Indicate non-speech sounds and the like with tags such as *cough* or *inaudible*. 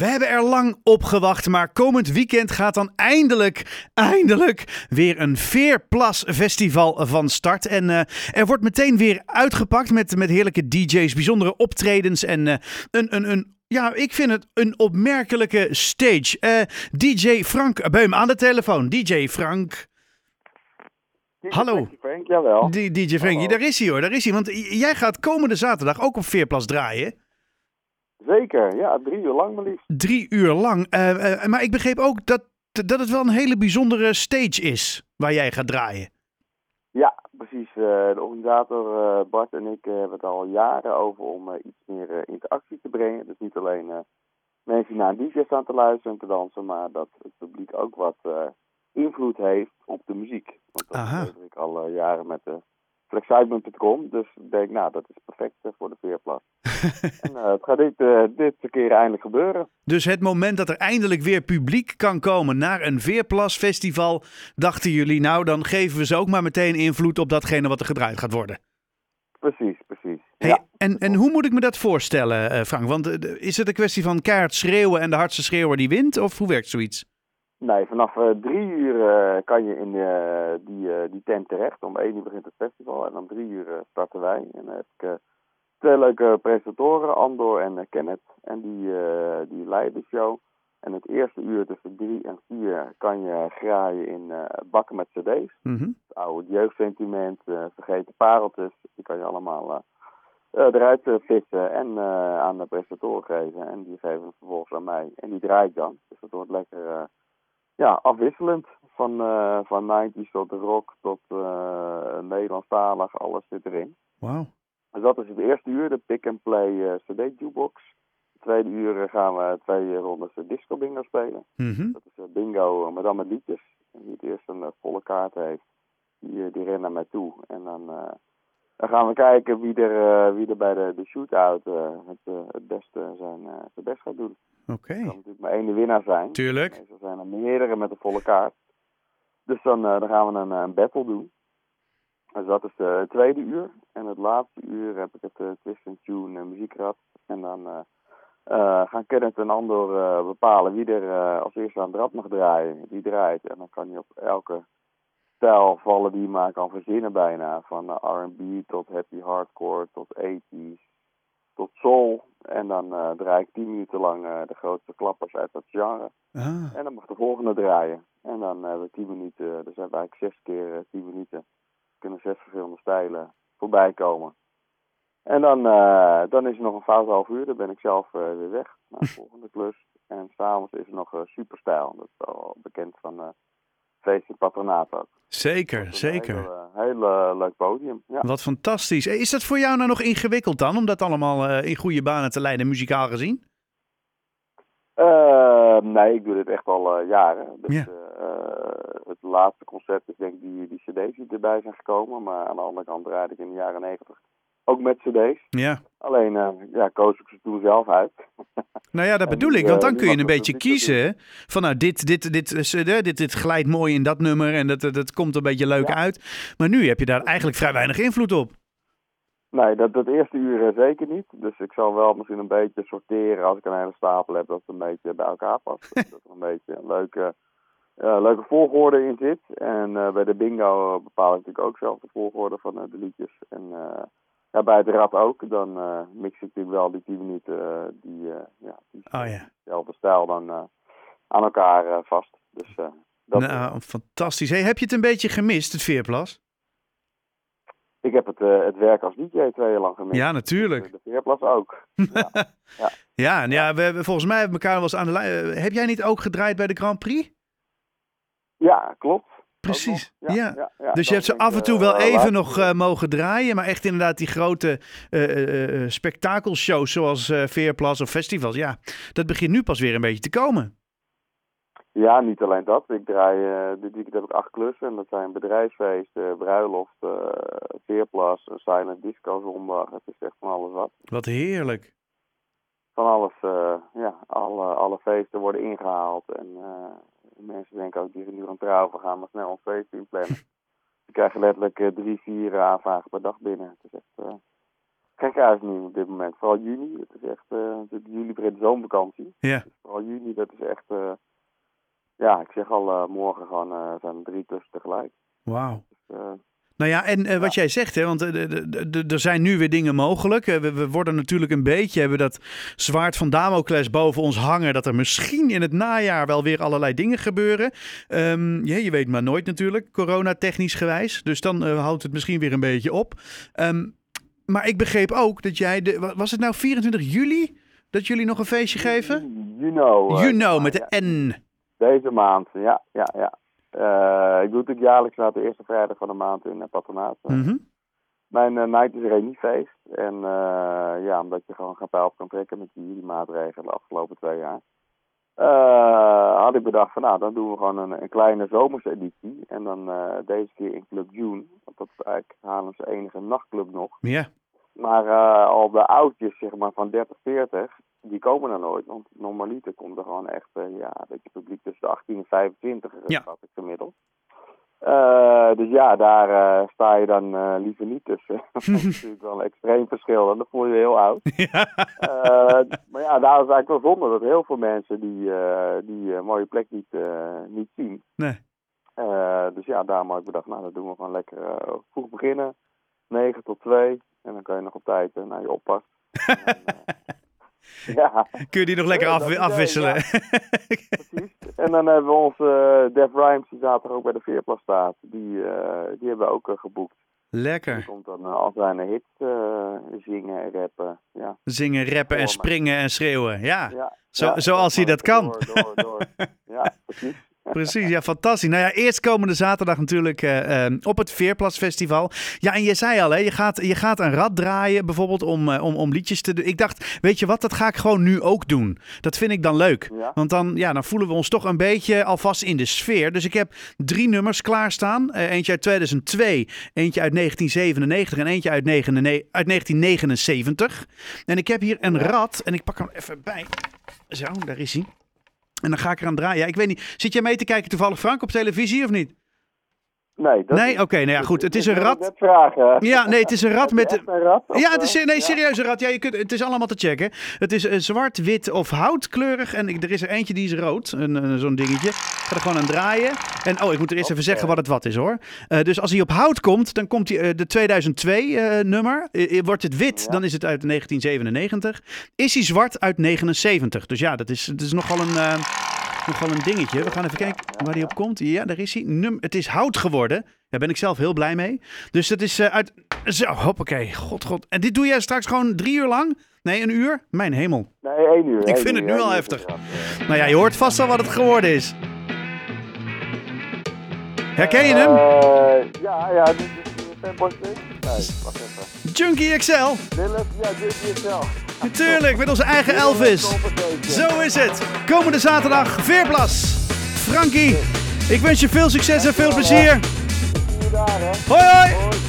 We hebben er lang op gewacht, maar komend weekend gaat dan eindelijk, eindelijk weer een Veerplas Festival van start. En uh, er wordt meteen weer uitgepakt met, met heerlijke DJ's, bijzondere optredens en uh, een, een, een ja, ik vind het een opmerkelijke stage. Uh, DJ Frank Beum aan de telefoon. DJ Frank. DJ Hallo. Frank, jawel. D DJ Frankie, daar is hij hoor, daar is hij. Want jij gaat komende zaterdag ook op Veerplas draaien. Zeker, ja, drie uur lang maar liefst. Drie uur lang. Uh, uh, maar ik begreep ook dat, dat het wel een hele bijzondere stage is waar jij gaat draaien. Ja, precies. Uh, de organisator Bart en ik hebben het al jaren over om iets meer interactie te brengen. Dus niet alleen mensen naar een DJ staan te luisteren en te dansen, maar dat het publiek ook wat invloed heeft op de muziek. Want dat doe ik al jaren met de flexcitement.com. Dus ik denk, nou, dat is perfect voor de veerplas. *laughs* en uh, het gaat dit, uh, dit keer eindelijk gebeuren. Dus het moment dat er eindelijk weer publiek kan komen naar een veerplasfestival, dachten jullie, nou, dan geven we ze ook maar meteen invloed op datgene wat er gedraaid gaat worden. Precies, precies. Hey, ja. en, en hoe moet ik me dat voorstellen, Frank? Want is het een kwestie van keihard schreeuwen en de hardste schreeuwer die wint? Of hoe werkt zoiets? Nee, vanaf uh, drie uur uh, kan je in uh, die, die tent terecht. Om één uur begint het festival en om drie uur starten wij. En dan heb ik twee leuke presentatoren, Andor en Kenneth. En die, die leiden de show. En het eerste uur tussen drie en vier kan je graaien in bakken met cd's. Mm -hmm. Het oude jeugdsentiment, vergeten pareltjes. Die kan je allemaal eruit vissen en aan de presentatoren geven. En die geven het vervolgens aan mij. En die draait dan. Dus dat wordt lekker ja, afwisselend. Van, uh, van 90s tot rock tot uh, Nederlandstalig, alles zit erin. Wauw. Dus dat is het eerste uur, de pick-and-play uh, CD-jukebox. Het tweede uur gaan we twee rondes disco bingo spelen. Mm -hmm. Dat is bingo, maar dan met liedjes. En wie het eerst een volle kaart heeft, die, die rennen naar mij toe. En dan, dan gaan we kijken wie er, wie er bij de, de shootout het, het beste zijn, zijn best gaat doen. Oké. Er kan natuurlijk maar één winnaar zijn. Tuurlijk. Er zijn er meerdere met een volle kaart. Dus dan, uh, dan gaan we een, een battle doen. Dus dat is de tweede uur. En het laatste uur heb ik het uh, Twist and Tune uh, muziekrad. En dan gaan Kenneth en Andor bepalen wie er als eerste aan het rad mag draaien. Die draait. En dan kan hij op elke stijl vallen die je maar kan verzinnen bijna. Van R&B tot happy hardcore tot 80s tot soul. En dan uh, draai ik 10 minuten lang uh, de grootste klappers uit dat genre. Ah. En dan mag de volgende draaien. En dan hebben we 10 minuten, dus hebben we eigenlijk zes keer uh, 10 minuten. Kunnen zes verschillende stijlen voorbij komen. En dan, dan is er nog een fout half uur, dan ben ik zelf weer weg naar *laughs* de volgende klus. En s'avonds is er nog superstijl, dat is wel bekend van feest in patronaat ook. Zeker, zeker. Een heel, heel leuk podium. Ja. Wat fantastisch. Is dat voor jou nou nog ingewikkeld dan, om dat allemaal in goede banen te leiden, muzikaal gezien? Uh, nee, ik doe dit echt al uh, jaren. Dus, Ja. het laatste concert is denk ik die, die cd's die erbij zijn gekomen. Maar aan de andere kant draaide ik in de jaren negentig ook met cd's. Ja. Alleen ja, koos ik ze toen zelf uit. Nou ja, dat bedoel ik. Want dan kun je een beetje kiezen. Van nou, dit, dit, dit, dit, dit glijdt mooi in dat nummer en dat, dat, dat komt een beetje leuk Ja. uit. Maar nu heb je daar eigenlijk vrij weinig invloed op. Nee, dat, dat eerste uur eh, zeker niet. Dus ik zal wel misschien een beetje sorteren als ik een hele stapel heb dat het een beetje bij elkaar past. *laughs* dat er een beetje een leuke, eh, leuke volgorde in zit. En eh, bij de bingo bepaal ik natuurlijk ook zelf de volgorde van de liedjes. En ja, bij het rad ook. Dan eh, mix ik natuurlijk wel die 10 minuten eh, die, eh, ja, die Oh ja. dezelfde stijl dan aan elkaar vast. Dus dat nou, fantastisch. Hey, heb je het een beetje gemist, het Veerplas? ik heb het, het werk als DJ twee jaar lang gemist. Ja, natuurlijk. De, veerplas ook. *laughs* Ja. Ja, en ja, we hebben volgens mij hebben we elkaar wel eens aan de lijn. Heb jij niet ook gedraaid bij de Grand Prix? Ja, klopt. Precies. Ja. ja, ja. Dus je hebt ze af en toe eh, wel even nog eh, mogen draaien. Maar echt inderdaad die grote eh, spektakelshows zoals Veerplas of festivals. Ja, dat begint nu pas weer een beetje te komen. Ja, niet alleen dat. Ik draai, dit weekend heb ik acht klussen. En dat zijn bedrijfsfeesten, bruiloft, veerplas, silent disco zondag. Het is echt van alles wat. Wat heerlijk. Van alles, ja, alle, alle feesten worden ingehaald. En mensen denken ook, die zijn nu aan het trouwen, we gaan maar snel een feest inplannen. *laughs* Ze krijgen letterlijk eh, drie, vier aanvragen per dag binnen. Het is echt eh gek uit nu op dit moment. Vooral juni. Het is echt, natuurlijk juli begint zomervakantie. Ja. Vooral niet. Dat is echt, ja, ik zeg al, morgen gewoon zijn er drie tussen tegelijk. Wauw. Dus, Nou ja, en eh, wat jij zegt, hè, want eh, er zijn nu weer dingen mogelijk. Eh, we, we worden natuurlijk een beetje, hebben dat zwaard van Damocles boven ons hangen, dat er misschien in het najaar wel weer allerlei dingen gebeuren. Ehm, ja, je weet maar nooit natuurlijk, coronatechnisch gewijs. Dus dan houdt het misschien weer een beetje op. Ehm, maar ik begreep ook dat jij, de, wa- was het nou 24 juli dat jullie nog een feestje geven? You know. You know, met de. N. Deze maand, ja, ja, ja. Eh, ik doe natuurlijk jaarlijks na de eerste vrijdag van de maand in uh, patronaat. Mhm. Mijn uh, night is reuniefeest. En uh, ja, omdat je gewoon geen pijl op kan trekken met die, maatregelen de afgelopen twee jaar. Uh, had ik bedacht van nou, dan doen we gewoon een, een kleine zomerse editie. En dan deze keer in Club June. Want dat is eigenlijk Haarlemse enige nachtclub nog. Ja. Maar al de oudjes, zeg maar, van 30, 40, die komen er nooit. Want normaliter komt er gewoon echt, uh, ja, een beetje publiek tussen de 18 en 25, Ja. schat ik gemiddeld. Uh, dus ja, daar uh, sta je dan uh, liever niet tussen. *laughs* dat is *laughs* natuurlijk wel een extreem verschil en dan voel je je heel oud. *laughs* Ja. maar ja, daar is eigenlijk wel zonde dat heel veel mensen die die mooie plek niet, niet zien. Nee. dus ja, daarom had ik bedacht, nou, dat doen we gewoon lekker vroeg beginnen. 9 tot 2. En dan kan je nog op tijd naar je oppas. en, *laughs* ja. Kun je die nog lekker Ja, af, dat idee, afwisselen? *laughs* Precies. En dan hebben we onze uh, Def Rhymes, die zaterdag ook bij de Veerplas staat. Die, uh, die hebben we ook uh, geboekt. Die lekker. komt dan uh, al zijn hits zingen en rappen. Ja. Zingen, rappen en springen en schreeuwen. Ja, Ja, Zo- ja, zoals hij dat kan. Door, door, door. *laughs* ja, precies. Precies. Ja, fantastisch. Nou ja, eerst komende zaterdag natuurlijk eh, eh, op het Veerplas Festival. Ja, en je zei al, hè, je, gaat, je gaat een rad draaien bijvoorbeeld om, eh, om, om liedjes te doen. Ik dacht, weet je wat, dat ga ik gewoon nu ook doen. Dat vind ik dan leuk. Ja. Want dan, ja, dan voelen we ons toch een beetje alvast in de sfeer. Dus ik heb drie nummers klaarstaan. Eh, eentje uit 2002, eentje uit 1997 en eentje uit, 99 uit 1979. En ik heb hier een rad en ik pak hem even bij. Zo, daar is hij. En dan ga ik eraan draaien. Ja, ik weet niet, zit jij mee te kijken toevallig Frank op televisie of niet? Nee, dat Nee, oké, nou ja, goed. Het is een net vragen. Ja, nee, het is een je met... een Ja, het is nee, ja? serieus een rad. Ja, je kunt, het is allemaal te checken. Het is eh, zwart, wit of houtkleurig. En ik- er is er eentje die is rood. Een, een- Zo'n dingetje. Ik ga er gewoon aan draaien. En oh, ik moet er eerst even zeggen wat het wat is hoor. Eh, dus als hij op hout komt, dan komt hij eh, de 2002 eh, nummer. Eh, eh, wordt het wit, Ja. dan is het uit 1997. Is hij zwart uit 79. Dus ja, dat is, dat is nogal een... Nogal een dingetje. We gaan even kijken waar hij op komt. Ja, daar is hij. Num het is hout geworden. Daar ben ik zelf heel blij mee. Dus dat is eh, uit... Zo, hoppakee. God, god. En dit doe jij straks gewoon drie uur lang? Nee, een uur? Mijn hemel. Nee, één uur. Ik vind uur, het nu al heftig. Nou ja, je hoort vast al wat het geworden is. Herken je hem? Eh, ja, ja, dit is een fanboy stick. Nee, wacht even. Junkie XL. Ja, is wel. Natuurlijk, met onze eigen Elvis. Zo is het. Komende zaterdag, Veerplas. Frankie, ik wens je veel succes en veel plezier. Hoi hoi!